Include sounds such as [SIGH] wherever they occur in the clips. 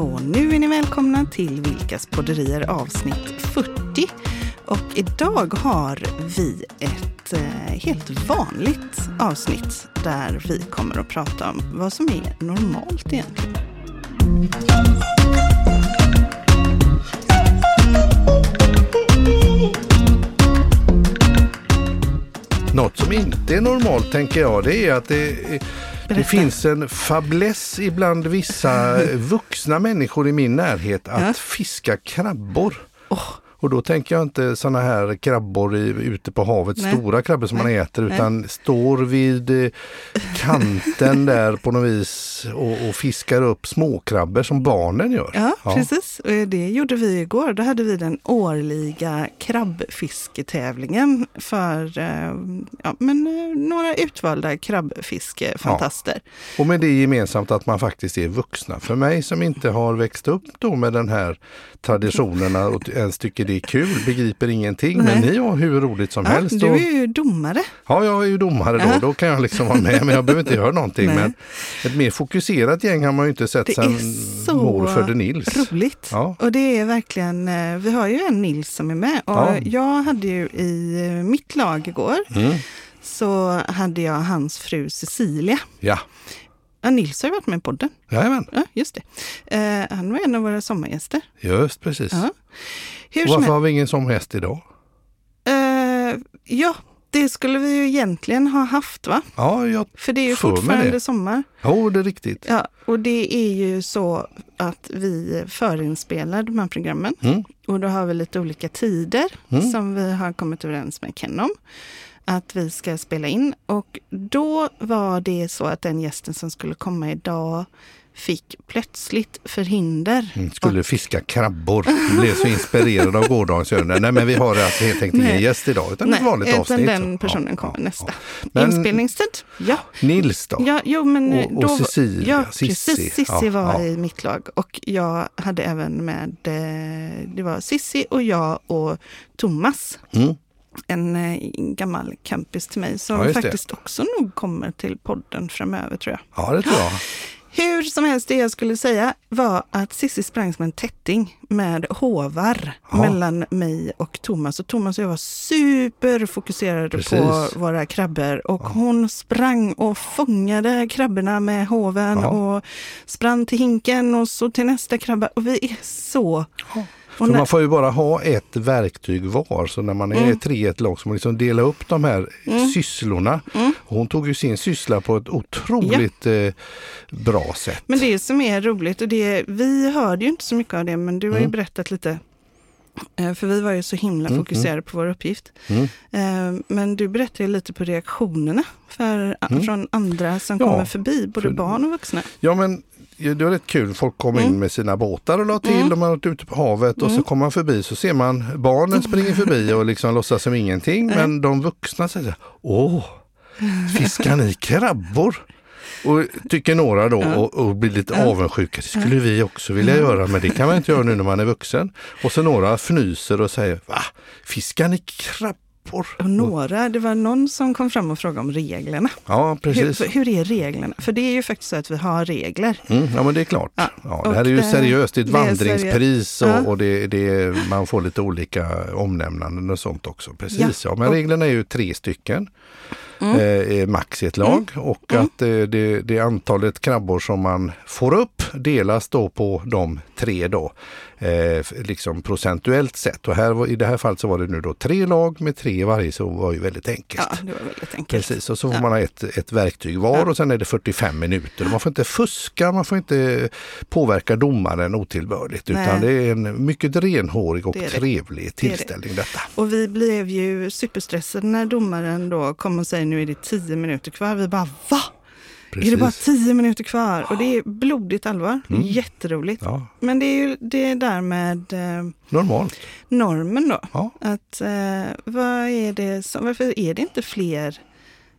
och nu är ni välkomna till Vilkas podderier avsnitt 40. Och idag har vi ett eh, helt vanligt avsnitt där vi kommer att prata om vad som är normalt egentligen. Något som inte är normalt tänker jag det är att det, det finns en fabless ibland vissa [LAUGHS] vuxna människor i min närhet att Ja. fiska krabbor. Åh, Och då tänker jag inte sådana här krabbor i, ute på havet, Nej. stora krabbor som man Nej. äter, utan står vid eh, kanten [LAUGHS] där på något vis och, och fiskar upp småkrabbor som barnen gör. ja, precis. Och det gjorde vi igår. Då hade vi den årliga krabbfisketävlingen för eh, ja, men, eh, några utvalda krabbfiskefantaster. Och med det gemensamt att man faktiskt är vuxna. För mig som inte har växt upp då med den här traditionerna och ens tycker det är kul, begriper ingenting. Men Nej. ni har hur roligt som Ja, helst. du Och, är ju domare. ja, jag är ju domare då, Ja. då kan jag liksom vara med men jag behöver inte göra någonting. Nej. Men ett mer fokuserat gäng har man ju inte sett Det sedan mor födde Nils. roligt. Ja. Och det är verkligen, eh, vi har ju en Nils som är med och Ja. jag hade ju i eh, mitt lag igår Mm. så hade jag hans fru Cecilia. Ja, Ja, Nils har ju varit med i podden. jajamän, Ja, just det. Eh, han var en av våra sommargäster. just precis. Ja. Hur varför har vi ingen som häst idag? Eh, ja, det skulle vi ju egentligen ha haft va? Ja, jag, För det är ju fortfarande det. sommar. jo, det är riktigt. Ja, och det är ju så att vi förinspelar de här programmen. Mm. Och då har vi lite olika tider Mm. som vi har kommit överens med Ken om. Att vi ska spela in. Och då var det så att den gästen som skulle komma idag fick plötsligt förhinder. Mm, skulle fiska krabbor. Blev så inspirerad av gårdagens övningar. Nej men vi har alltså helt enkelt ingen Nej. gäst idag utan ett vanligt utan avsnitt. den personen Ja, kommer ja, nästa ja. Inspelningstid. Ja. Nils då? Ja, jo, men Och- och då, Cecilia, ja, Sissi. precis. Sissi var i mitt lag och jag hade även med, eh, det var Sissi och jag och Thomas, Mm. En eh, gammal campus till mig som Ja, just det. faktiskt också nog kommer till podden framöver tror jag. Ja det tror jag. [GASPS] Hur som helst, det jag skulle säga var att Sissi sprang som en tätting med hovar Ja. mellan mig och Thomas. Och Thomas och jag var superfokuserade Precis. på våra krabbor. Och hon sprang och fångade krabborna med hoven Ja. och sprang till hinken och så till nästa krabba. Och vi är så... För när- man får ju bara ha ett verktyg var. Så när man är Mm. tre i ett lag så man liksom dela upp de här sysslorna. Mm. Hon tog ju sin syssla på ett otroligt eh, bra sätt. Men det som är roligt, och det, vi hörde ju inte så mycket av det, men du har ju Mm. berättat lite. Eh, För vi var ju så himla Mm, fokuserade på vår uppgift. Mm. Eh, Men du berättade lite på reaktionerna för, Mm. från andra som Ja, kommer förbi, både för- barn och vuxna. Ja men ja, det var rätt kul. Folk kom in Mm. med sina båtar och la till. Mm. De har varit ute på havet och så Mm. kommer man förbi så ser man barnen springer förbi och liksom låtsas som ingenting. Men de vuxna säger Åh, fiskar ni krabbor? Och tycker några då och, och blir lite avundsjuka. Det skulle vi också vilja göra men det kan man inte göra nu när man är vuxen. Och så några fnyser och säger Va? Fiskar ni krabbor? Och några, det var någon som kom fram och frågade om reglerna. Ja precis. Hur, hur är reglerna? För det är ju faktiskt så att vi har regler. Mm, ja men det är klart. Ja, Ja, det och här är ju det- seriöst, det är ett det är vandringspris och, seriöst. Ja. och det, det, man får lite olika omnämnanden och sånt också. Precis, Ja, ja. Men och- reglerna är ju tre stycken. Mm. Eh, max i ett lag och Mm. att eh, det, det antalet krabbor som man får upp delas då på de tre då. Eh, liksom procentuellt sett. Och här, i det här fallet så var det nu då tre lag med tre i varje så var ju väldigt enkelt. Ja, det var väldigt enkelt. Precis, och så får Ja. man ha ett, ett verktyg var Ja. och sen är det 45 minuter. Man får inte fuska, man får inte påverka domaren otillbörligt Nej. utan det är en mycket renhårig och Det det. trevlig är det. tillställning detta. Och vi blev ju superstressade när domaren då kom och säger nu är det tio minuter kvar. Vi bara va? Är det bara tio minuter kvar? Och det är blodigt allvar. Mm. Jätteroligt. Ja, Men det är ju det där med eh, normalt. normen då. Ja. Att eh, vad är det som, varför är det inte fler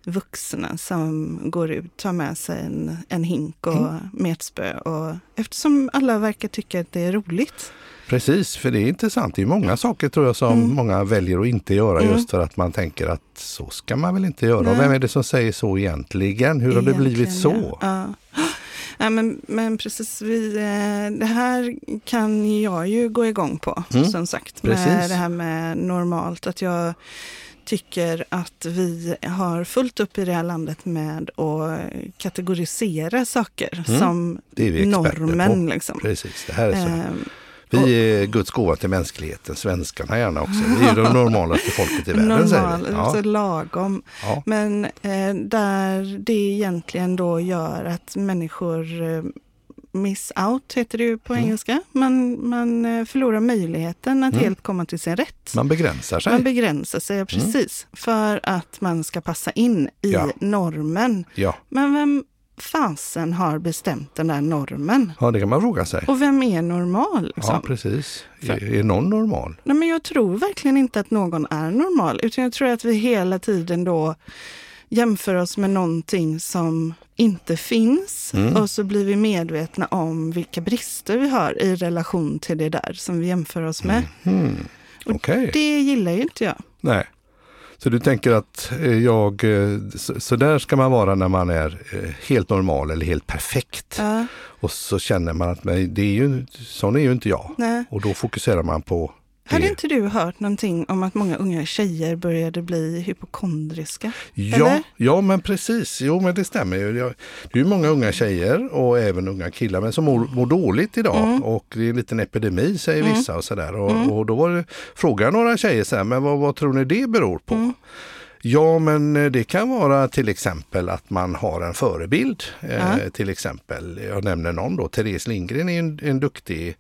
vuxna som går ut, tar med sig en, en hink och Mm. metspö. Och, eftersom alla verkar tycka att det är roligt. Precis, för det är intressant. Det är många saker tror jag som Mm. många väljer att inte göra Mm. just för att man tänker att så ska man väl inte göra. Nej. Och vem är det som säger så egentligen? Hur har det blivit Egentligen, så? Ja. Ja. Ja, men, men precis, vi, eh, det här kan jag ju gå igång på, Mm, som sagt. precis. Med det här med normalt, att jag tycker att vi har fullt upp i det här landet med att kategorisera saker Mm, som normen. Liksom. Precis, det här är så. Ehm, Vi är Guds gåva till mänskligheten, svenskarna gärna också. Vi är det [LAUGHS] normalaste folket i världen säger normal, vi. så Ja, lagom. ja. Men eh, där det egentligen då gör att människor eh, miss out, heter det ju på Mm. engelska. Man, man eh, förlorar möjligheten att Mm. helt komma till sin rätt. Man begränsar sig. Man begränsar sig precis för att man ska passa in i Ja. normen. Ja. Men vem fasen har bestämt den där normen? ja, det kan man fråga sig. Och vem är normal? Liksom? Ja, precis. För- Är, är någon normal? Nej, men jag tror verkligen inte att någon är normal, utan jag tror att vi hela tiden då jämför oss med någonting som inte finns Mm. och så blir vi medvetna om vilka brister vi har i relation till det där som vi jämför oss med. Och Okej. Det gillar ju inte jag. Nej. Så du tänker att eh, jag, eh, så, så där ska man vara när man är eh, helt normal eller helt perfekt. Ja, Och så känner man att nej, det är ju, sån är ju inte jag. nej. Och då fokuserar man på Hade inte du hört någonting om att många unga tjejer började bli hypokondriska? Ja, Eller? ja, men precis. Jo, men det stämmer ju. Det är ju många unga tjejer och även unga killar men som mår, mår dåligt idag. Mm. Och det är en liten epidemi säger Mm. vissa och sådär. Och, Mm. och då var det, frågade några tjejer så här, men vad, vad tror ni det beror på? Mm. Ja, men eh, det kan vara till exempel att man har en förebild. Eh, till exempel, jag nämner någon då, Therese Lindgren är en, en duktig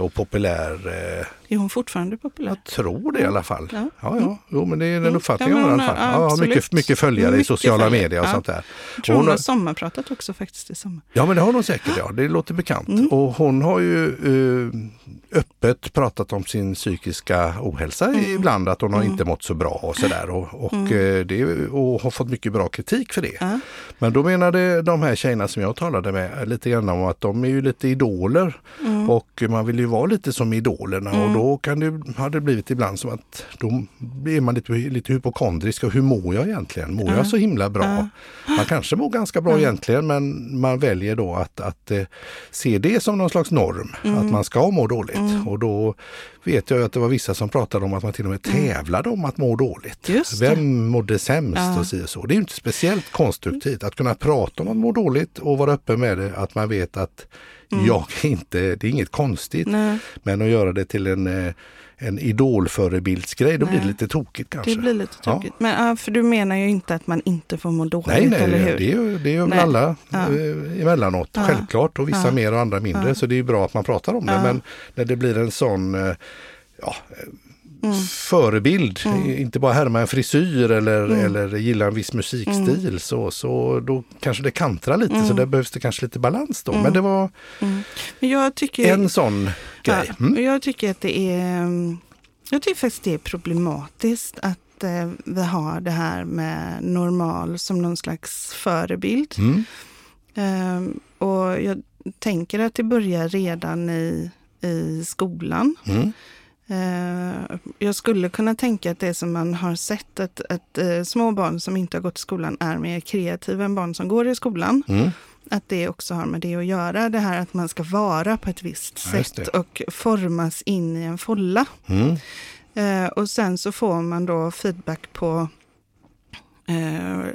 och populär eh, Är hon fortfarande populär? jag tror det i alla fall. Ja. Ja, ja. Jo, men det är den Mm. uppfattningen Ja, jag har i alla fall. Ja, absolut. mycket, mycket följare i Mycket sociala följare, medier och ja. sånt där. Jag tror hon hon har sommarpratat också faktiskt i sommar. Ja, men det har hon säkert. Ja. Det låter bekant. Mm. Och hon har ju eh, öppet pratat om sin psykiska ohälsa Mm. ibland, att hon har Mm. inte mått så bra och sådär. Och, och, Mm. eh, det, och har fått mycket bra kritik för det. Men då menade de här tjejerna som jag talade med lite grann om att de är ju lite idoler Mm. och man vill ju vara lite som idolerna Mm. och då kan det, har det blivit ibland som att då blir man lite, lite hypokondrisk och hur mår jag egentligen? Mår Ja. jag så himla bra? Ja. Man kanske mår ganska bra egentligen men man väljer då att, att eh, se det som någon slags norm, Mm. att man ska må dåligt. Mm. Och då vet jag att det var vissa som pratade om att man till och med tävlade om att må dåligt. Vem mådde sämst Ja. och si och så. Det är ju inte speciellt konstruktivt att kunna prata om att må dåligt och vara öppen med det, att man vet att Mm. jag är inte, det är inget konstigt. Nej, Men att göra det till en, eh, en idolförebildsgrej, då blir det Nej. lite tokigt kanske. det blir lite Ja. tråkigt. Men ja, för du menar ju inte att man inte får må dåligt, Nej, nej, eller hur? det är ju, det ju väl Nej. alla Ja. eh, emellanåt, Ja. självklart. Och vissa Ja. mer och andra mindre. Ja. Så det är ju bra att man pratar om det. Ja. Men när det blir en sån eh, ja, eh, Mm. förebild, Mm. inte bara härma en frisyr eller, Mm. eller gilla en viss musikstil, så, så då kanske det kantrar lite. Så Mm. där behövs det kanske lite balans då. Mm. Men det var Mm. Men jag tycker, en sån grej. Ja, Mm. jag tycker att det är mm, Jag tycker faktiskt det är problematiskt att eh, vi har det här med normal som någon slags förebild. Mm. Ehm, och jag tänker att det börjar redan i, i skolan. Mm. Eh, jag skulle kunna tänka att det som man har sett att, att eh, små barn som inte har gått i skolan är mer kreativa än barn som går i skolan. Mm. Att det också har med det att göra. Det här att man ska vara på ett visst Ja, sätt och formas in i en folla. Mm. Eh, och sen så får man då feedback på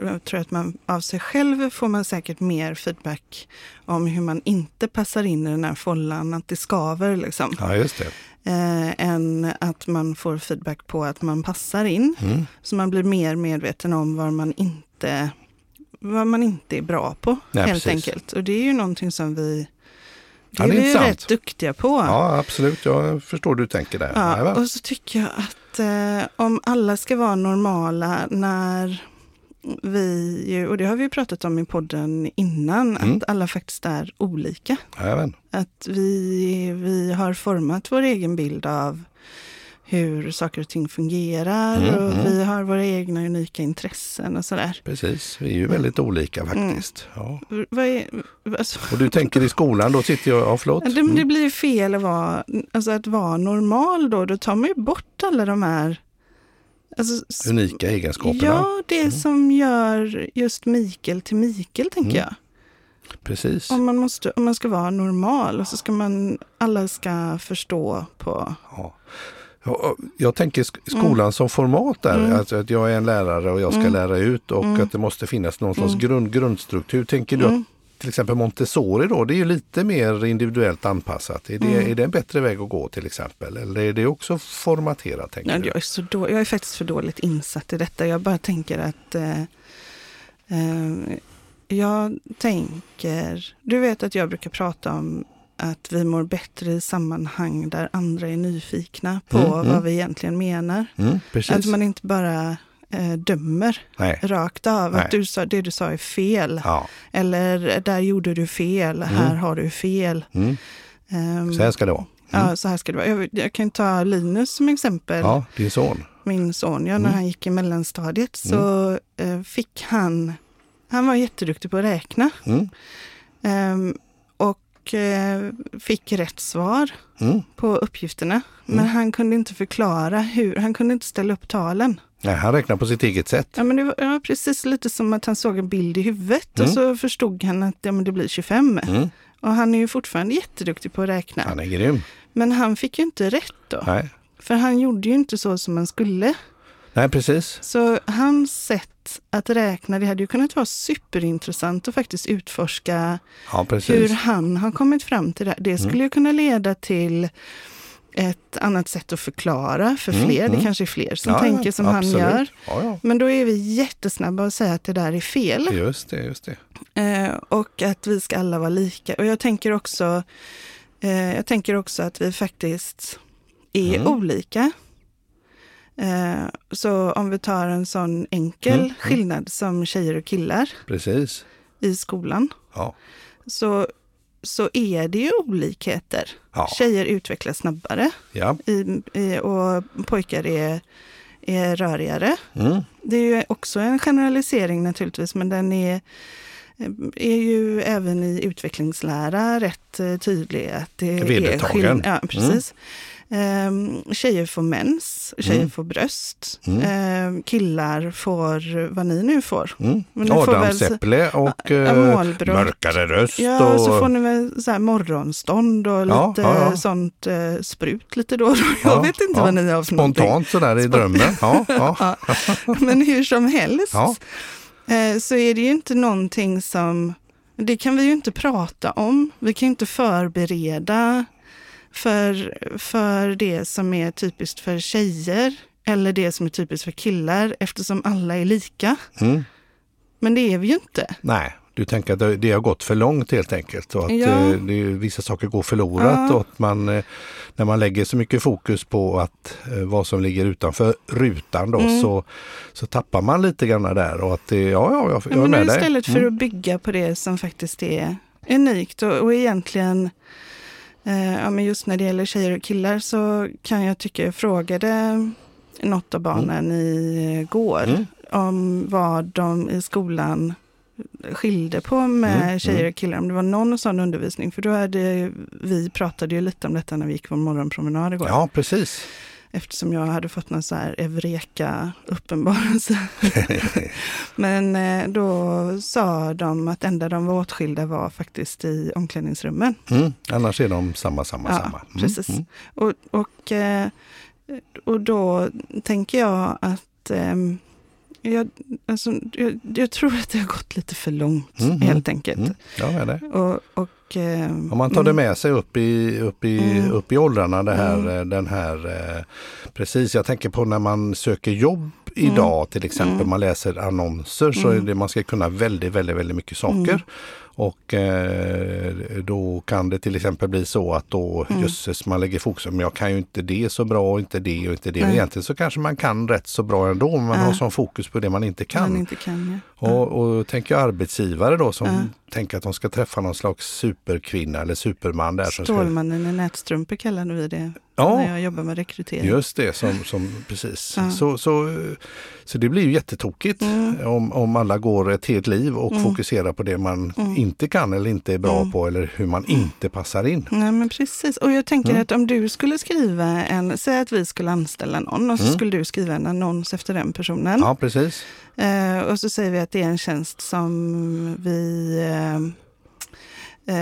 jag tror att man av sig själv får man säkert mer feedback om hur man inte passar in i den här follan, att det skaver liksom. Ja, just det. Eh, än att man får feedback på att man passar in. Mm. Så man blir mer medveten om vad man inte, vad man inte är bra på Nej, helt precis. enkelt. Och det är ju någonting som vi det Ja, är det är vi ju intressant. rätt duktiga på. Ja, absolut. Jag förstår hur du tänker där. Ja, och så tycker jag att eh, om alla ska vara normala när vi, och det har vi ju pratat om i podden innan, Mm. att alla faktiskt är olika. Jajamän. Att vi, vi har format vår egen bild av hur saker och ting fungerar Mm, och mm. vi har våra egna unika intressen och sådär. Precis, vi är ju väldigt olika faktiskt. Ja. Är, alltså, Och du tänker i skolan, då sitter jag, ja förlåt. det, det Mm. blir ju fel att vara, alltså att vara normal då, då tar man ju bort alla de här alltså, Unika egenskaperna. Ja, det Mm. som gör just Mikael till Mikael, tänker Mm. jag. Precis. Om man, måste, om man ska vara normal och så ska man, alla ska förstå på... Ja. Ja, Jag tänker sk- skolan Mm. som format där, alltså att jag är en lärare och jag ska lära ut och Mm. att det måste finnas någon slags grund, grundstruktur. Tänker du att till exempel Montessori då, det är ju lite mer individuellt anpassat. Är det, Mm. är det en bättre väg att gå till exempel? Eller är det också formaterat? Tänker Ja, du? jag, är så då, jag är faktiskt för dåligt insatt i detta. Jag bara tänker att... Eh, eh, jag tänker... Du vet att jag brukar prata om att vi mår bättre i sammanhang där andra är nyfikna på Mm, mm. vad vi egentligen menar. Mm. Att man inte bara eh, dömer Nej. rakt av. Nej. Att du sa, det du sa är fel. Ja. Eller där gjorde du fel, här har du fel. Mm. Ehm, Så här ska det vara. Ja, så här ska det vara. Jag, jag kan ta Linus som exempel. Ja, din son. Min son, ja, när Mm. han gick i mellanstadiet så eh, fick han, han var jätteduktig på att räkna. Mm. Ehm, och eh, fick rätt svar Mm. på uppgifterna. Men Mm. han kunde inte förklara hur, han kunde inte ställa upp talen. Nej, han räknar på sitt eget sätt. Ja, men det var ja, precis lite som att han såg en bild i huvudet Mm. och så förstod han att ja, men det blir 25. Mm. Och han är ju fortfarande jätteduktig på att räkna. Han är grym. Men han fick ju inte rätt då. Nej. För han gjorde ju inte så som man skulle. Nej, precis. Så hans sätt att räkna, det hade ju kunnat vara superintressant att faktiskt utforska Ja, hur han har kommit fram till det. här. Det skulle ju kunna leda till ett annat sätt att förklara för Mm, fler. Det mm. kanske är fler som Ja, tänker som absolut. han gör. Ja, ja. Men då är vi jättesnabba att säga att det där är fel. Just det, just det. Eh, och att vi ska alla vara lika. Och jag tänker också, eh, jag tänker också att vi faktiskt är Mm. olika. Eh, så om vi tar en sån enkel Mm, mm. skillnad som tjejer och killar Precis. i skolan, så, så är det ju olikheter. Ja. Tjejer utvecklas snabbare ja. i, i, och pojkar är, är rörigare. Mm. Det är ju också en generalisering naturligtvis, men den är, är ju även i utvecklingslära rätt eh, tydlig. Att det Vedertagen. är Ja, precis. Ehm, tjejer får mens, tjejer Mm. får bröst. Mm. Ehm, killar får vad ni nu får. Mm. Men Adamsäpple och eh, mörkare röst. Ja, och... så får ni väl så här morgonstånd och Ja, lite ja, ja. sånt eh, sprut lite då och då. Jag Ja, vet inte vad ni har för. Spontant sådär i drömmen. [LAUGHS] Ja, men hur som helst eh, så är det ju inte någonting som, det kan vi ju inte prata om. Vi kan inte förbereda för, för det som är typiskt för tjejer eller det som är typiskt för killar eftersom alla är lika. Mm. Men det är vi ju inte. Nej, du tänker att det- har gått för långt helt enkelt och att Ja. eh, det, vissa saker går förlorat Ja. och att man eh, när man lägger så mycket fokus på att eh, vad som ligger utanför rutan då Mm. så, så tappar man lite grann där och att det, ja, ja, jag, jag är Men med dig. istället för Mm. att bygga på det som faktiskt är unikt och, och egentligen ja, men just när det gäller tjejer och killar så kan jag tycka, jag frågade något av barnen igår Mm. om vad de i skolan skilde på med Mm, tjejer mm. och killar, om det var någon sån undervisning. För då hade vi pratade ju lite om detta när vi gick på morgonpromenad igår. Ja, precis. Eftersom jag hade fått någon så här Eureka uppenbarelse. [LAUGHS] Men eh, då sa de att enda de var åtskilda var faktiskt i omklädningsrummen. Mm. Annars är de samma, samma, Ja, samma. Mm. precis. Mm. Och, och, eh, och då tänker jag att ehm, jag, alltså, jag, jag tror att det har gått lite för långt Mm, helt enkelt. Mm. Ja, det. Och, och, ehm, Om man tar det mm, med sig upp i, upp i, Mm. upp i åldrarna, det här, Mm. eh, den här, eh, precis, jag tänker på när man söker jobb idag till exempel, Mm. man läser annonser så är Mm. det, man ska kunna väldigt, väldigt, väldigt mycket saker. Mm. Och eh, då kan det till exempel bli så att då Mm. jösses man lägger fokus, men jag kan ju inte det så bra och inte det och inte det. Nej. egentligen så kanske man kan rätt så bra ändå, men man Ja. har sån fokus på det man inte kan. man inte kan. Ja. Och, och tänker jag arbetsgivare då som Ja. tänker att de ska träffa någon slags superkvinna eller superman där. Som ska, Stålmannen i nätstrumpor kallade vi det Ja. när jag jobbar med rekrytering. just det, som, som precis. Ja. Så, så, så det blir ju jättetokigt Mm. om, om alla går ett helt liv och Mm. fokuserar på det man Mm. Inte kan eller inte är bra Mm. på eller hur man inte passar in. Nej men precis. Och jag tänker Mm. att om du skulle skriva en, säg att vi skulle anställa någon och så Mm. skulle du skriva en annons efter den personen. Ja, precis. Eh, och så säger vi att det är en tjänst som vi, eh,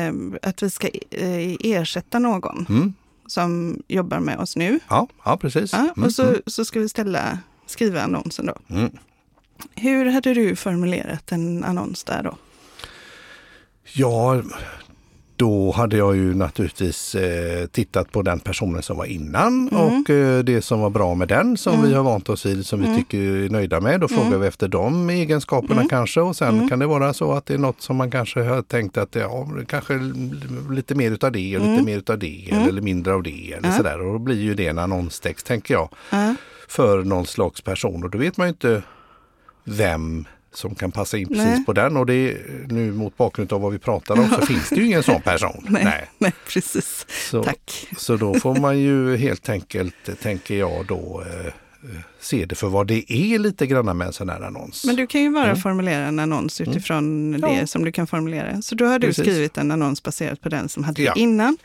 eh, att vi ska eh, ersätta någon Mm. som jobbar med oss nu. Ja, ja, precis. Ja, Mm, och så, så ska vi ställa, skriva annonsen då. Hur hade du formulerat en annons där då? Ja, då hade jag ju naturligtvis eh, tittat på den personen som var innan Mm. och eh, det som var bra med den som Mm. vi har vant oss vid, som vi Mm. tycker är nöjda med. Då frågar Mm. vi efter de egenskaperna Mm. kanske och sen Mm. kan det vara så att det är något som man kanske har tänkt att ja, kanske lite mer utav det och lite mer utav det eller mindre av det eller sådär. Och då blir ju det en annonstext tänker jag Ja, för någon slags person och då vet man ju inte vem som kan passa in precis Nej. på den och det är nu mot bakgrund av vad vi pratar om så [LAUGHS] finns det ju ingen sån person. [LAUGHS] nej, nej. precis. Så, Tack. så då får man ju helt enkelt, tänker jag då, eh, se det för vad det är lite grann med en sån här annons. Men du kan ju bara Mm. formulera en annons utifrån Ja. det som du kan formulera. Så då har du Precis. skrivit en annons baserat på den som hade Ja. innan.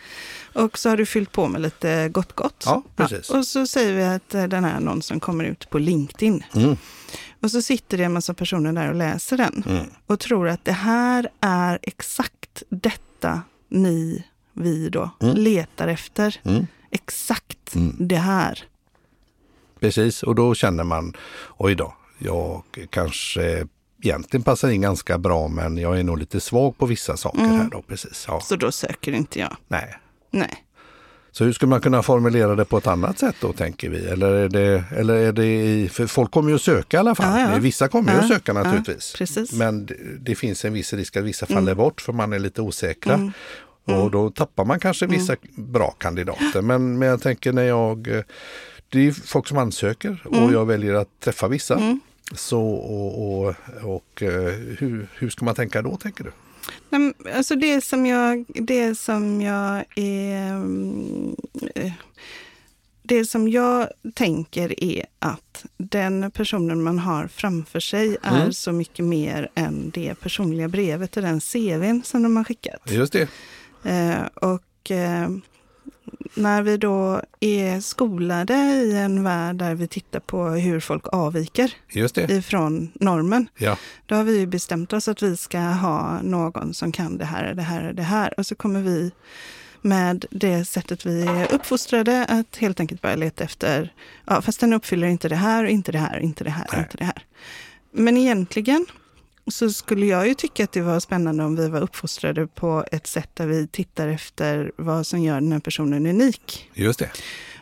Och så har du fyllt på med lite gott gott. Ja, precis. och så säger vi att den här annonsen kommer ut på LinkedIn. Mm, Och så sitter det en massa personer där och läser den. mm, Och tror att det här är exakt detta ni, vi då, Mm. letar efter. mm. Exakt Mm. det här. Precis, och då känner man, oj då, jag kanske egentligen passar in ganska bra men jag är nog lite svag på vissa saker Mm. här då. Precis, ja. Så då söker inte jag. Nej. Nej. Så hur skulle man kunna formulera det på ett annat sätt då tänker vi? Eller är det, eller är det i, för folk kommer ju att söka i alla fall. Ja, ja. Vissa kommer ju Ja, att söka naturligtvis. precis. Men det, det finns en viss risk att vissa faller bort för man är lite osäkra. Mm. Och då tappar man kanske vissa bra kandidater. Men, men jag tänker när jag, det är folk som ansöker och Mm. jag väljer att träffa vissa. Så och, och, och eh, hur, hur ska man tänka då tänker du? Nej, alltså det som jag, det som jag är... eh, Det som jag tänker är att den personen man har framför sig är Mm. så mycket mer än det personliga brevet och den CVn som de har skickat. Just det. Eh, och eh, när vi då är skolade i en värld där vi tittar på hur folk avviker ifrån normen, Ja. då har vi ju bestämt oss att vi ska ha någon som kan det här, det här, det här. Och så kommer vi med det sättet vi är uppfostrade att helt enkelt börja leta efter, ja fast den uppfyller inte det här, inte det här, inte det här, Nej. inte det här. Men egentligen så skulle jag ju tycka att det var spännande om vi var uppfostrade på ett sätt där vi tittar efter vad som gör den här personen unik. Just det.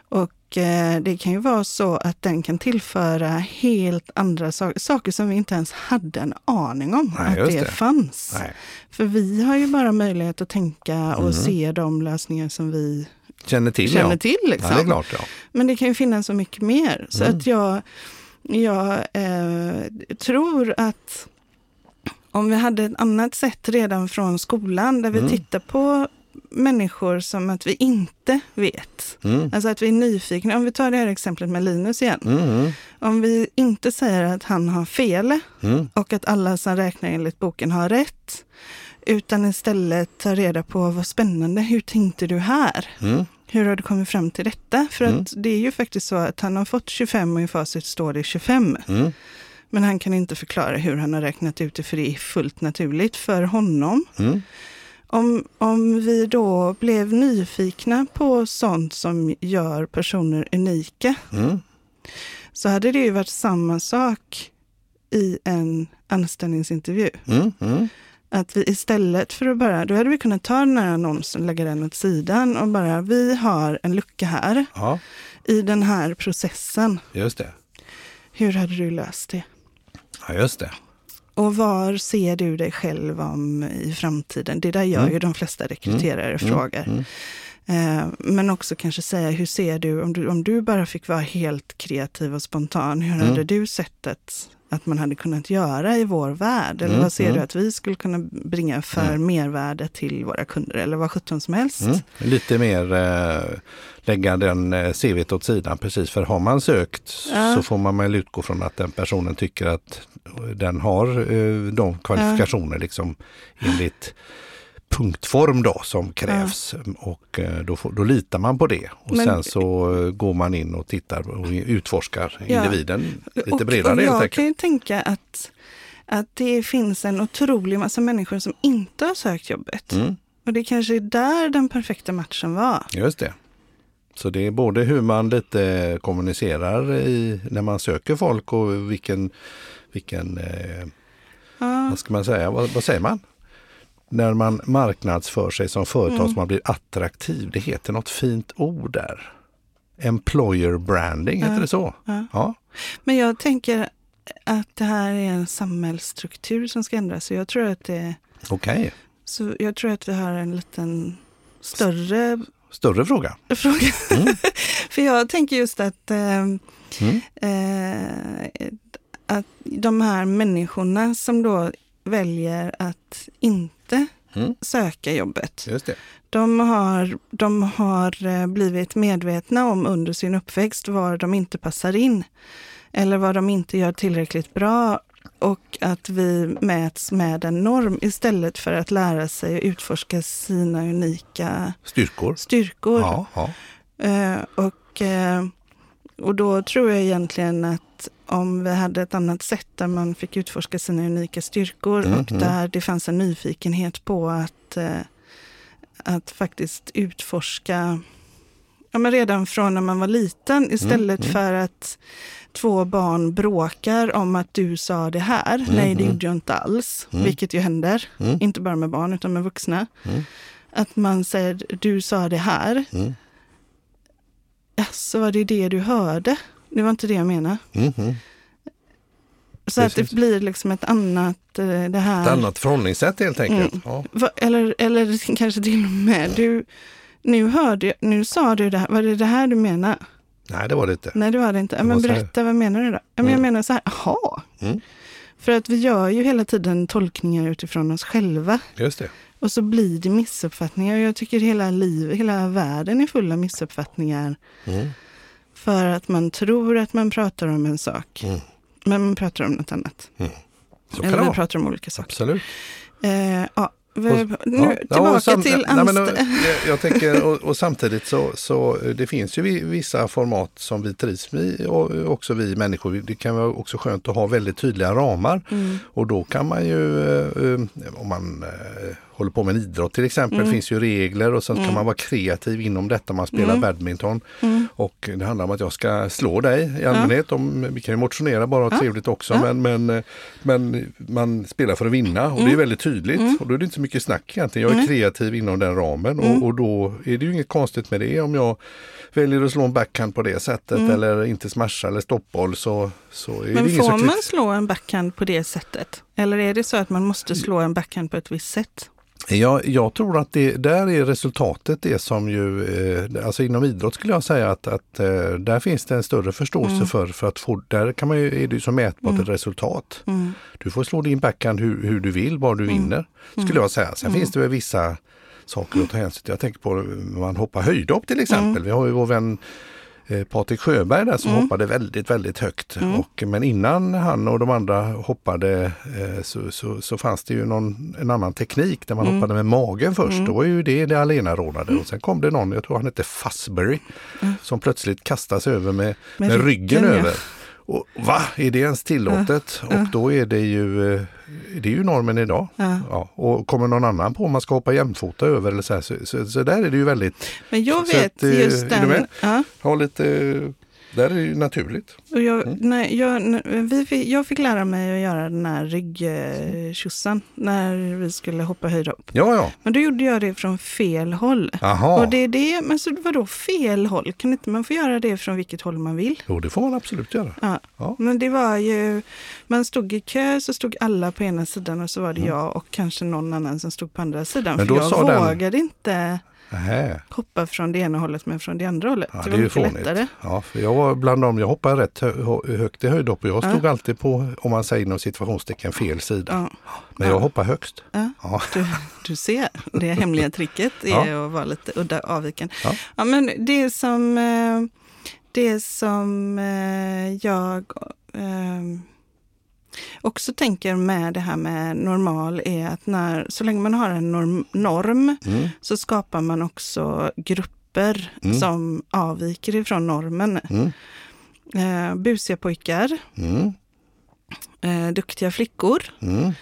Och eh, det kan ju vara så att den kan tillföra helt andra saker, saker som vi inte ens hade en aning om Nej, att det, det. fanns. Nej. För vi har ju bara möjlighet att tänka och Mm. se de lösningar som vi Känner till känner ja. till. Liksom. Ja, det är klart. Ja. Men det kan ju finnas så mycket mer. Så Mm. att jag, jag eh, tror att om vi hade ett annat sätt redan från skolan där vi Mm. tittar på människor som att vi inte vet. Mm. Alltså att vi är nyfikna. Om vi tar det här exemplet med Linus igen. Mm. Om vi inte säger att han har fel Mm. och att alla som räknar enligt boken har rätt. Utan istället ta reda på vad spännande, hur tänkte du här? Mm. Hur har du kommit fram till detta? För Mm. att det är ju faktiskt så att han har fått 25 och i facit står det 25. Men han kan inte förklara hur han har räknat ut det för det är fullt naturligt för honom. Mm. Om, om vi då blev nyfikna på sånt som gör personer unika Mm. så hade det ju varit samma sak i en anställningsintervju. Mm. Mm. Att vi istället för att bara, då hade vi kunnat ta den här annonsen, lägga den åt sidan och bara, vi har en lucka här Ja, i den här processen. just det. Hur hade du löst det? Ja, just det. Och var ser du dig själv om i framtiden? Det där gör Mm. ju de flesta rekryterare frågar. Mm. Eh, men också kanske säga, hur ser du om, du, om du bara fick vara helt kreativ och spontan, hur Mm. hade du sett att, att man hade kunnat göra i vår värld? Eller Mm, vad ser mm. du att vi skulle kunna bringa för Mm. mervärde till våra kunder? Eller vad sjutton som helst. Mm. Lite mer eh, lägga den eh, CVt åt sidan precis för har man sökt Ja. så får man väl utgå från att den personen tycker att den har eh, de kvalifikationer liksom enligt punktform då som krävs och eh, då, får, då litar man på det och Men- sen så eh, går man in och tittar och utforskar Ja. individen lite och, bredare och jag kan ju tänka att, att det finns en otrolig massa människor som inte har sökt jobbet. Mm. Och det kanske är där den perfekta matchen var. Just det. Så det är både hur man lite kommunicerar i, när man söker folk och vilken, vilken eh, Ja, vad ska man säga, vad, vad säger man? När man marknadsför sig som företag Mm. som man blir attraktiv, det heter något fint ord där. Employer branding, heter Ja, det så? ja. Ja. Men jag tänker att det här är en samhällsstruktur som ska ändras. Så jag tror att, det, Okej, så jag tror att vi har en liten större större fråga. fråga. Mm. [LAUGHS] För jag tänker just att, eh, Mm. eh, att de här människorna som då väljer att inte Mm. söka jobbet. De har, de har eh, blivit medvetna om under sin uppväxt var de inte passar in. Eller vad de inte gör tillräckligt bra. Och att vi mäts med en norm istället för att lära sig att utforska sina unika Styrkor. styrkor. Ja, ja. Eh, och, eh, och då tror jag egentligen att om vi hade ett annat sätt där man fick utforska sina unika styrkor Mm, och mm. där det fanns en nyfikenhet på att, eh, att faktiskt utforska ja, men redan från när man var liten istället mm. för att två barn bråkar om att du sa det här. Nej, det mm. gjorde jag inte alls, Mm. vilket ju händer. Mm. Inte bara med barn utan med vuxna. Mm. Att man säger du sa det här. Mm. Så var det det du hörde? Det var inte det jag menade. Mm. Mm. Så att Precis. det blir liksom ett annat, eh, det här. Ett annat förhållningssätt helt enkelt. Mm. Ja. Va- Eller, eller [LAUGHS] kanske till och med, du, nu hörde jag, nu sa du det här, var det det här du menade? Nej, det var det inte. Nej, det var det inte. Det men berätta, vad menar du då? Ja, men jag Mm. menar så här, jaha. Mm. För att vi gör ju hela tiden tolkningar utifrån oss själva. Just det. Och så blir det missuppfattningar. Jag tycker hela livet, hela världen är full av missuppfattningar. Mm. För att man tror att man pratar om en sak. Mm. Men man pratar om något annat. Kan Eller man pratar om olika saker. Absolut. Eh, ja, nu Ja, tillbaka sam- till nej, men, anstä- och, jag- tänker, [LAUGHS] och, och samtidigt så, så eh, det finns ju vi- vissa format som vi trivs med och också vi människor. Det kan vara också skönt att ha väldigt tydliga ramar. Mm. Och då kan man ju, eh, eh, om man eh, håller på med en idrott till exempel, Mm. finns ju regler och sen kan man vara kreativ inom detta. Man spelar Mm. badminton Mm. och det handlar om att jag ska slå dig i allmänhet. Om, vi kan ju motionera bara och Ja. trevligt också Ja. men, men, men man spelar för att vinna och det är väldigt tydligt. Och då är det inte så mycket snack egentligen. Jag är Mm. kreativ inom den ramen Mm. och, och då är det ju inget konstigt med det. Om jag väljer att slå en backhand på det sättet Mm. eller inte smasha eller stoppboll så, så är Men det ingen får man slå en backhand på det sättet? Eller är det så att man måste slå en backhand på ett visst sätt? Jag, jag tror att det, där är resultatet det som ju, eh, alltså inom idrott skulle jag säga att, att eh, där finns det en större förståelse Mm. för, för att få, där kan man ju, är det ju så mätbart Mm. ett resultat. Mm. Du får slå din backhand hur, hur du vill, var du Mm. vinner, skulle jag säga. Sen Mm. finns det väl vissa saker att ta hänsyn till. Jag tänker på när man hoppar höjdhopp till exempel. Mm. Vi har ju vår vän eh, Patrik Sjöberg där som Mm. hoppade väldigt, väldigt högt. Mm. Och, men innan han och de andra hoppade eh, så, så, så fanns det ju någon, en annan teknik där man Mm. hoppade med magen först. Mm. Då var ju det det allenarådande. Och sen kom det någon, jag tror han hette Fosbury, Mm. som plötsligt kastas över med, Med med, ryggen, ryggen, ja. över. Och, va, är det ens tillåtet? Och då är det ju, eh, det är ju normen idag. Ja. Ja, och kommer någon annan på om man ska hoppa jämfota över eller så, här, så, så, så där är det ju väldigt, Men jag vet att, eh, just är du den... med? Ja, ha lite, där är det ju naturligt. och jag, Mm. nej, jag, vi fick, jag fick lära mig att göra den här ryggtjossan när vi skulle hoppa höjdhopp. Ja, ja, Men då gjorde jag det från fel håll. aha. Och det är det, men så vadå fel håll? Kan inte man få göra det från vilket håll man vill? Jo, det får man absolut göra. Ja. Ja. Men det var ju, man stod i kö så stod alla på ena sidan och så var det jag och kanske någon annan som stod på andra sidan. Mm. Men för jag sa den- vågade inte Nähä. hoppa från det ena hållet men från det andra hållet. Ja, det det var mycket fånigt. lättare. Ja, för jag var bland dem, jag hoppade rätt hö, hö- högt i höjdhopp och jag Ja. stod alltid på, om man säger inom situationstecken, fel sida. Ja. Men Ja. jag hoppade högst. Ja. Ja. Du, du ser, det hemliga tricket [LAUGHS] är Ja. att vara lite udda avviken. Ja. Ja, men det som, eh, det som eh, jag eh, också tänker med det här med normal är att när, så länge man har en norm, norm Mm. så skapar man också grupper Mm. som avviker ifrån normen. Mm. Eh, busiga pojkar, Mm. eh, duktiga flickor, Mm.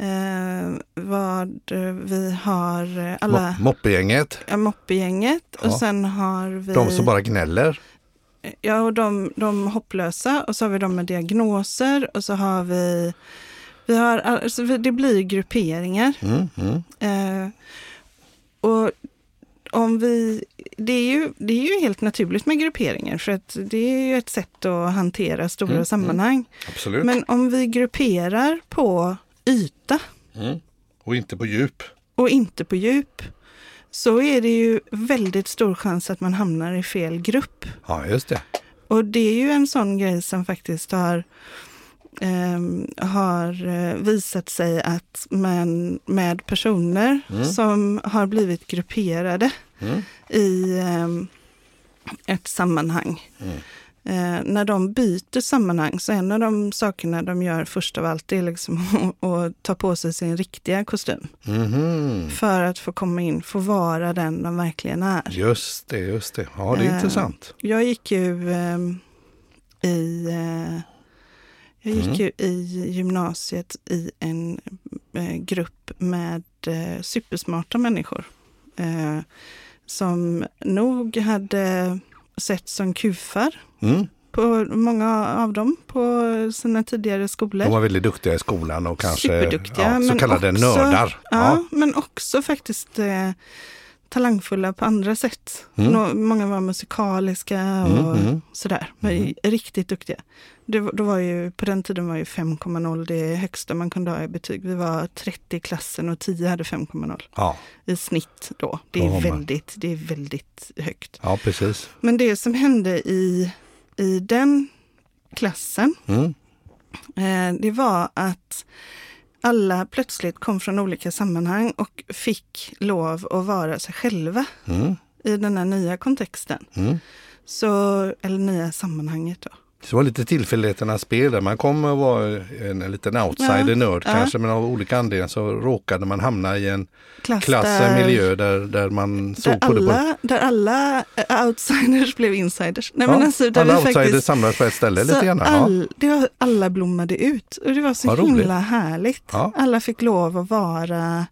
Eh, vad vi har eh, alla... Mo- Moppegänget, Ja, moppegänget och Ja. sen har vi... de som bara gnäller. Ja, och de, de hopplösa och så har vi de med diagnoser och så har vi... vi har, alltså, det blir grupperingar. Mm, mm. Eh, och om vi, det, är ju, det är ju helt naturligt med grupperingar för att det är ju ett sätt att hantera stora Mm, sammanhang. Absolut. Men om vi grupperar på yta Mm. Och inte på djup. och inte på djup så är det ju väldigt stor chans att man hamnar i fel grupp. Ja, just det. Och det är ju en sån grej som faktiskt har, ehm, har eh, visat sig att man med personer Mm. som har blivit grupperade Mm. i ehm, ett sammanhang. Mm. Eh, när de byter sammanhang, så en av de sakerna de gör först av allt är liksom [LAUGHS] att, ta på sig sin riktiga kostym. Mhm. För att få komma in, få vara den de verkligen är. Just det, just det. Ja, det är Eh, intressant. Jag gick ju ehm, i, eh, jag gick Mm. ju i gymnasiet i en eh, grupp med eh, supersmarta människor. Eh, som nog hade sett som kufar Mm. på många av dem på sina tidigare skolor. De var väldigt duktiga i skolan och kanske ja, så kallade också- nördar. Ja, Ja. men också faktiskt eh, talangfulla på andra sätt. Mm. Många var musikaliska och Mm, mm. sådär. Var ju riktigt duktiga. Det, då var ju, på den tiden var ju 5,0 det högsta man kunde ha i betyg. Vi var 30 i klassen och 10 hade 5,0 Ja, i snitt då. Det är, väldigt, det är väldigt högt. ja, precis. Men det som hände i, i den klassen Mm. Eh, det var att alla plötsligt kom från olika sammanhang och fick lov att vara sig själva Mm. i den här nya kontexten. Mm. Så, eller nya sammanhanget då. Så det var lite tillfälligheternas spel där. Man kom och var en, en liten outsider Ja, kanske men av olika anledningar så råkade man hamna i en Klass, klass, där, miljö där, där man där, såg på det på alla, där alla eh, outsiders blev insiders. Nej, Ja, men alltså, där alla vi outsiders faktiskt, samlades på ett ställe lite grann. All, det var, alla blommade ut och det var så Vad himla roligt. härligt. Alla fick lov att vara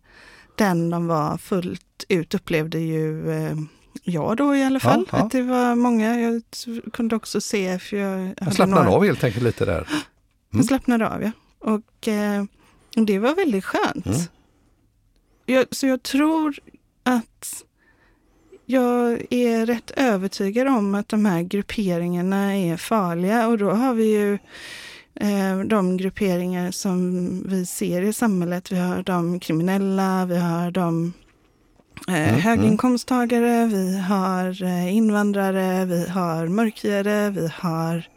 den de var fullt ut, upplevde ju jag då i alla fall. ja. Att det var många, jag kunde också se, för jag Jag slappnade några- av helt enkelt lite där. Mm. Jag slappnade av, ja. Och eh, det var väldigt skönt. Mm. Jag, så jag tror att jag är rätt övertygad om att de här grupperingarna är farliga och då har vi ju eh, de grupperingar som vi ser i samhället. Vi har de kriminella, vi har de eh, Mm, höginkomsttagare, vi har eh, invandrare, vi har mörkhyade, vi har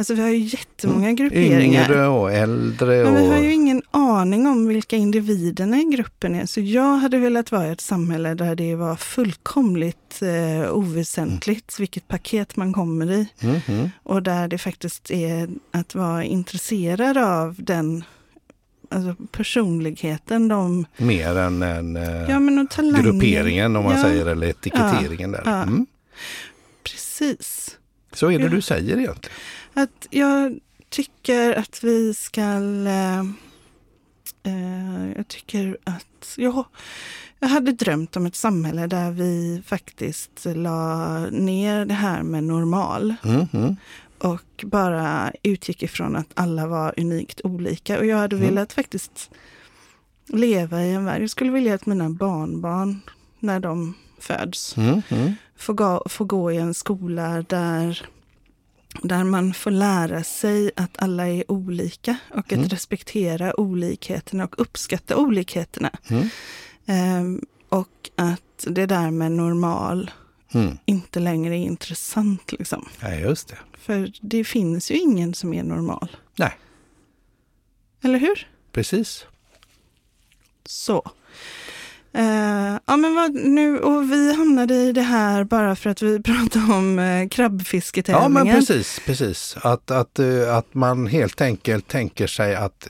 Alltså vi har ju jättemånga grupperingar. Mm. Yngre och äldre. Men vi har och... ju ingen aning om vilka individerna i gruppen är. Så jag hade velat vara i ett samhälle där det var fullkomligt eh, oväsentligt vilket paket man kommer i. Mm, mm. Och där det faktiskt är att vara intresserad av den alltså personligheten, de Mer än, än eh, ja, men talangen. grupperingen om man Ja, säger, eller etiketteringen där. ja. Mm. Precis. Så är det Ja. du säger egentligen. Att jag tycker att vi ska... Eh, eh, jag tycker att... Jag, jag hade drömt om ett samhälle där vi faktiskt la ner det här med normal Mm, mm. Och bara utgick ifrån att alla var unikt olika. Och jag hade Mm. velat faktiskt leva i en värld. Jag skulle vilja att mina barnbarn, när de föds, Mm, mm. få gå, få gå i en skola där, där man får lära sig att alla är olika och att Mm. respektera olikheterna och uppskatta olikheterna. Ehm, och att det där med normal Mm. inte längre är intressant. Liksom. Ja, just det. För det finns ju ingen som är normal. Nej. Eller hur? Precis. Så. Eh, ja, men vad, nu, och vi hamnade i det här bara för att vi [LAUGHS] pratade om uh, Ja, krabbfisketävlingen. men precis, precis. Att, att, eh, att man helt enkelt tänker sig att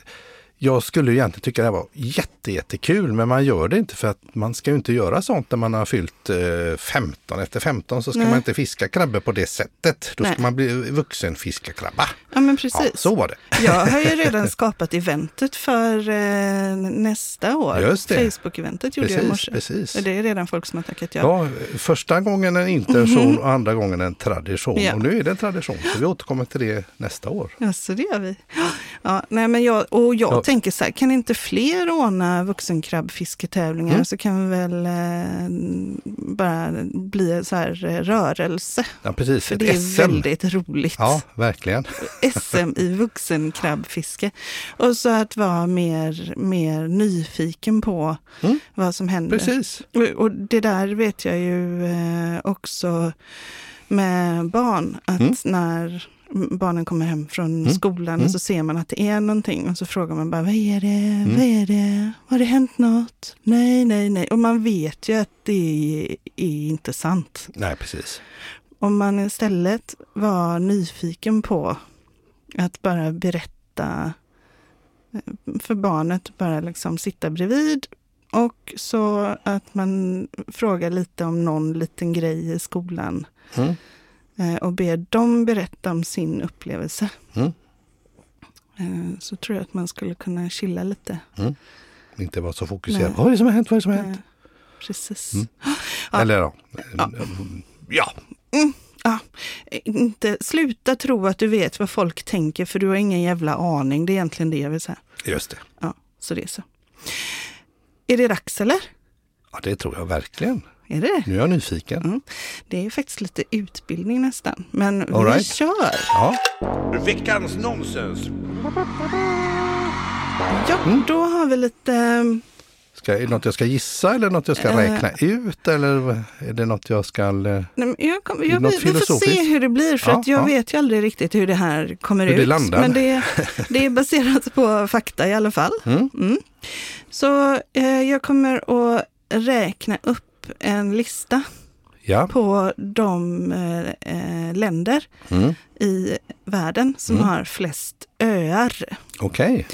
jag skulle egentligen tycka det var jätte, jättekul, men man gör det inte för att man ska ju inte göra sånt när man har fyllt eh, 15. Efter 15 så ska Nej. man inte fiska krabbor på det sättet. Då Nej. ska man bli vuxen fiskarkrabba. Ja, men Ja, precis. så var det. Jag har ju redan [LAUGHS] skapat eventet för eh, nästa år. Facebook-eventet gjorde jag i Precis, morse. precis. Och det är redan folk som har tackat ja. Ja, första gången en intention och andra gången en tradition. Ja. Och nu är det en tradition, så vi återkommer till det nästa år. Ja, så det gör vi. Ja, nej, men jag, och jag Ja. Tänker så här, kan inte fler ordna vuxenkrabbfisketävlingar Mm. så kan vi väl eh, bara bli så här eh, rörelse. Ja, precis. För det är SM. väldigt roligt. Ja, verkligen. [LAUGHS] SM i vuxenkrabbfiske. Och så att vara mer, mer nyfiken på Mm. vad som händer. Precis. Och, och det där vet jag ju eh, också med barn, att Mm. när barnen kommer hem från Mm. skolan Mm. och så ser man att det är någonting och så frågar man bara vad är det, Mm. vad är det, har det hänt något? Nej, nej, nej. Och man vet ju att det är, är inte sant. Nej, precis. Om man istället var nyfiken på att bara berätta eh, för barnet, bara liksom sitta bredvid och så att man frågar lite om någon liten grej i skolan Mm. Eh, och ber dem berätta om sin upplevelse. Mm. Eh, Så tror jag att man skulle kunna chilla lite. Inte vara så fokuserad. Nej. Vad är det som har hänt? Vad är det som har hänt? Eh, Precis. Mm. [GASPS] Ja. Eller ja. Ja. ja. Ja, inte sluta tro att du vet vad folk tänker för du har ingen jävla aning. Det är egentligen det jag vill säga. just det. Ja, så det är så. Är det dags eller? Ja, det tror jag verkligen. Är det? Nu är jag nyfiken. Mm. Det är faktiskt lite utbildning nästan. Men All vi right. kör! Ja. Veckans nonsens. Ja, Mm. då har vi lite... ehm, Ska, är det något jag ska gissa eller något jag ska Eh. räkna ut? Eller är det något jag ska... eh, Nej, men jag kom, jag, något vi, vi får se hur det blir för Ja, att jag ja. vet ju aldrig riktigt hur det här kommer Hur ut. det landar. Men det, det är baserat på fakta i alla fall. Mm. Mm. Så eh, jag kommer att räkna upp en lista Ja. på de eh, eh, länder Mm. i världen som Mm. har flest öar. Okej.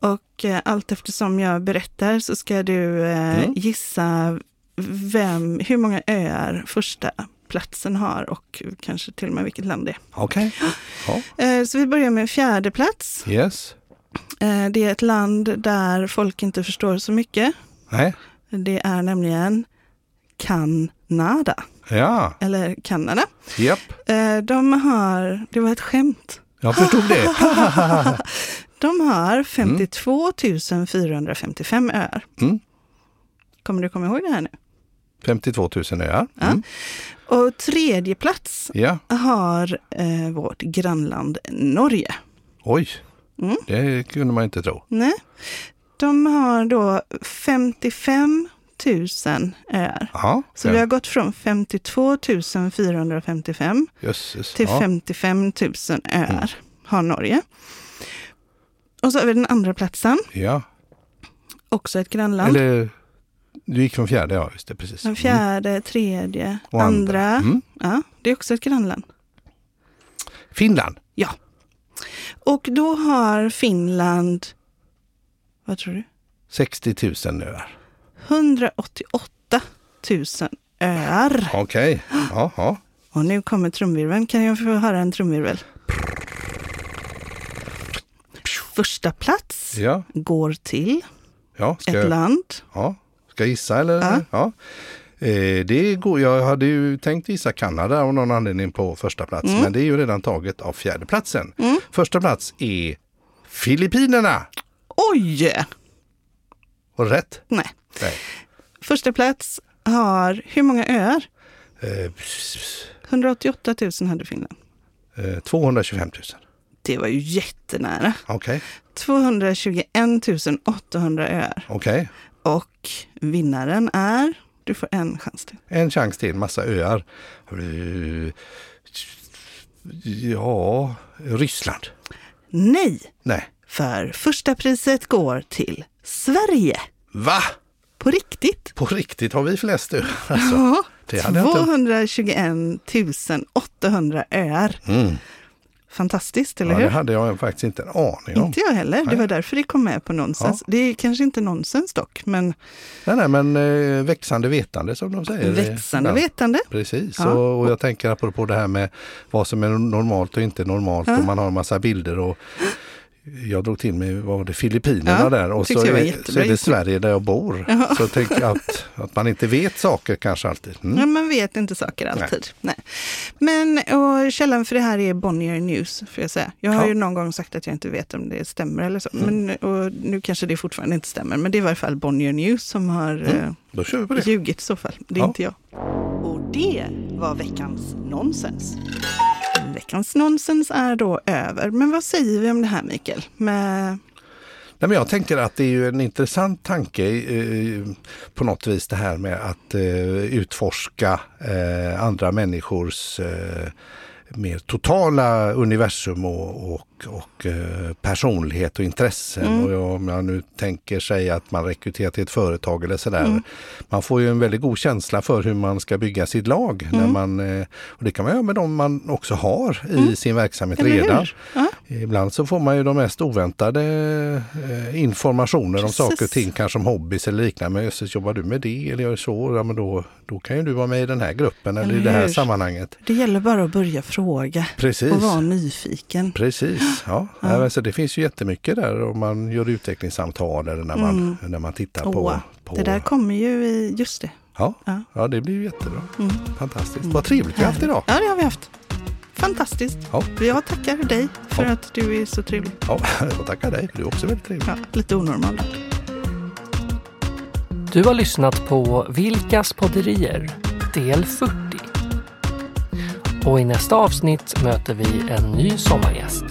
Och eh, allt eftersom jag berättar så ska du eh, Mm. gissa vem, hur många öar första platsen har och kanske till och med vilket land det Okej. Ja. är. Eh, så vi börjar med fjärde plats. Yes. Eh, det är ett land där folk inte förstår så mycket. Nej. Det är nämligen Kanada, Ja. eller Kanada. Japp. Eh, de har, det var ett skämt. Jag förstod det. [LAUGHS] De har 52 455 öar. Mm. Kommer du komma ihåg det här nu? 52 000 öar. Ja. Mm. Och tredje plats Ja. har eh, vårt grannland Norge. Oj. Mm. Det kunde man inte tro. Nej. De har då 55 000 öar. Ja. Så vi har gått från 52 455 Jösses. till Ja. 55 000 öar har Norge. Och så har vi den andra platsen, ja. också ett grannland. Eller du gick från fjärde, ja just det. Precis. Den fjärde, tredje, Och andra. andra. Mm. Ja, det är också ett grannland. Finland. Ja. Och då har Finland, vad tror du? 60 000 öar. 188 000 öar. Okej. Ja. Och nu kommer trumvirveln. Kan jag få höra en trumvirvel? Första plats Ja. går till ja. Ska ett jag, land. ja. Ska jag gissa eller? Ja. Ja. Eh, det går, jag hade ju tänkt gissa Kanada av någon anledning på första plats. Mm. Men det är ju redan taget av fjärde platsen. Första plats är Filippinerna. Oj! Var det rätt? Nej. Nej. Första plats har hur många öar? Eh, 188 000 hade Finland. eh, 225 000. Det var ju jättenära. Okej, 221 800 öar. okej. Och vinnaren är, du får en chans till. En chans till, massa öar. Ja, Ryssland. Nej, Nej. för första priset går till Sverige. Va? På riktigt. På riktigt har vi flest öar? Alltså. Ja, det hade jag inte- 221 800 öar. Mm. fantastiskt, eller Ja, hur? det hade jag faktiskt inte en aning om. Inte jag heller. Det Nej. var därför det kom med på nonsens. Det är kanske inte nonsens dock, men Nej, nej, men eh, växande vetande som de säger. växande Ja, vetande. Precis, Ja. och, och jag tänker apropå det här med vad som är normalt och inte normalt Ja. och man har en massa bilder och jag drog till med, vad var det, Filippinerna Ja, där och så är, så är det. Sverige där jag bor. Ja. Så tänker jag att, att man inte vet saker kanske alltid. Mm. Ja, man vet inte saker alltid. Nej. Men och källan för det här är Bonnier News, får jag säga. Jag har Ja. ju någon gång sagt att jag inte vet om det stämmer eller så. Men, och nu kanske det fortfarande inte stämmer, men det är i varje fall Bonnier News som har Mm. Då kör vi på eh, det. ljugit i så fall. Det är Ja. inte jag. Och det var veckans nonsens. Veckans nonsens är då över. Men vad säger vi om det här Mikael? Med, Nej, men jag tänker att det är ju en intressant tanke eh, på något vis det här med att eh, utforska eh, andra människors eh, mer totala universum och, och, och eh, personlighet och intressen. Mm. Och jag, om jag nu tänker säga att man rekryterar till ett företag eller sådär. Mm. Man får ju en väldigt god känsla för hur man ska bygga sitt lag. När Mm. man, eh, och det kan man göra med de man också har i sin verksamhet eller redan. Ja. Ibland så får man ju de mest oväntade eh, informationer om Precis. saker och ting, kanske om hobbys eller liknande. Men jösses, jobbar du med det eller gör så? Ja, men då, då kan ju du vara med i den här gruppen eller, Eller i det här hur? sammanhanget. Det gäller bara att börja fråga Precis. och vara nyfiken. Precis, ja. Ja. ja. Så det finns ju jättemycket där om man gör utvecklingssamtal eller när man, när man tittar på, Åh, på... Det där kommer ju i, just det. ja, Ja. ja, det blir ju jättebra. Mm. Fantastiskt. Vad trevligt vi har haft idag. Ja, det har vi haft. Fantastiskt. Ja. Jag tackar dig för Ja. att du är så trevlig. Ja, [LAUGHS] jag tackar dig. Du är också väldigt trevlig. Ja, lite onormal. Du har lyssnat på Vilkas podderier del 40. Och i nästa avsnitt möter vi en ny sommargäst.